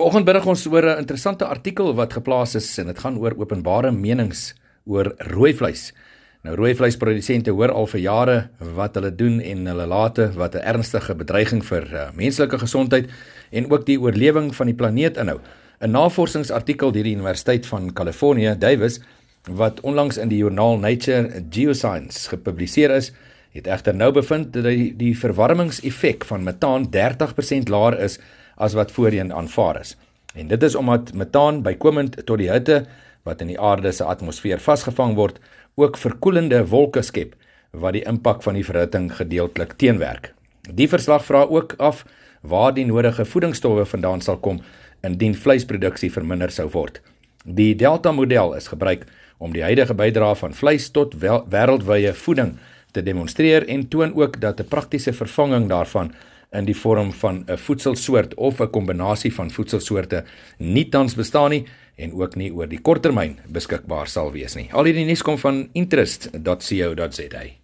Vanoggend berig ons oor 'n interessante artikel wat geplaas is en dit gaan oor openbare menings oor rooi vleis. Nou rooi vleisprodusente hoor al vir jare wat hulle doen en hulle late wat 'n ernstige bedreiging vir uh, menslike gesondheid en ook die oorlewing van die planeet inhou. 'n Navorsingsartikel deur die Universiteit van Kalifornië, Davis, wat onlangs in die joernaal Nature Geoscience gepubliseer is, het egter nou bevind dat die, die verwarmingseffek van metaan 30% laer is as wat voorheen aanvaar is. En dit is omdat metaan bykomend tot die hitte wat in die aarde se atmosfeer vasgevang word, ook verkoelende wolke skep wat die impak van die verhitting gedeeltelik teenwerk. Die verslag vra ook af waar die nodige voedingsstowwe vandaan sal kom indien vleisproduksie verminder sou word. Die Delta model is gebruik om die huidige bydrae van vleis tot wêreldwye voeding te demonstreer en toon ook dat 'n praktiese vervanging daarvan in die vorm van 'n voedselsoort of 'n kombinasie van voedselsoorte nie tans bestaan nie en ook nie oor die korttermyn beskikbaar sal wees nie. Al hierdie nuus kom van interest.co.za.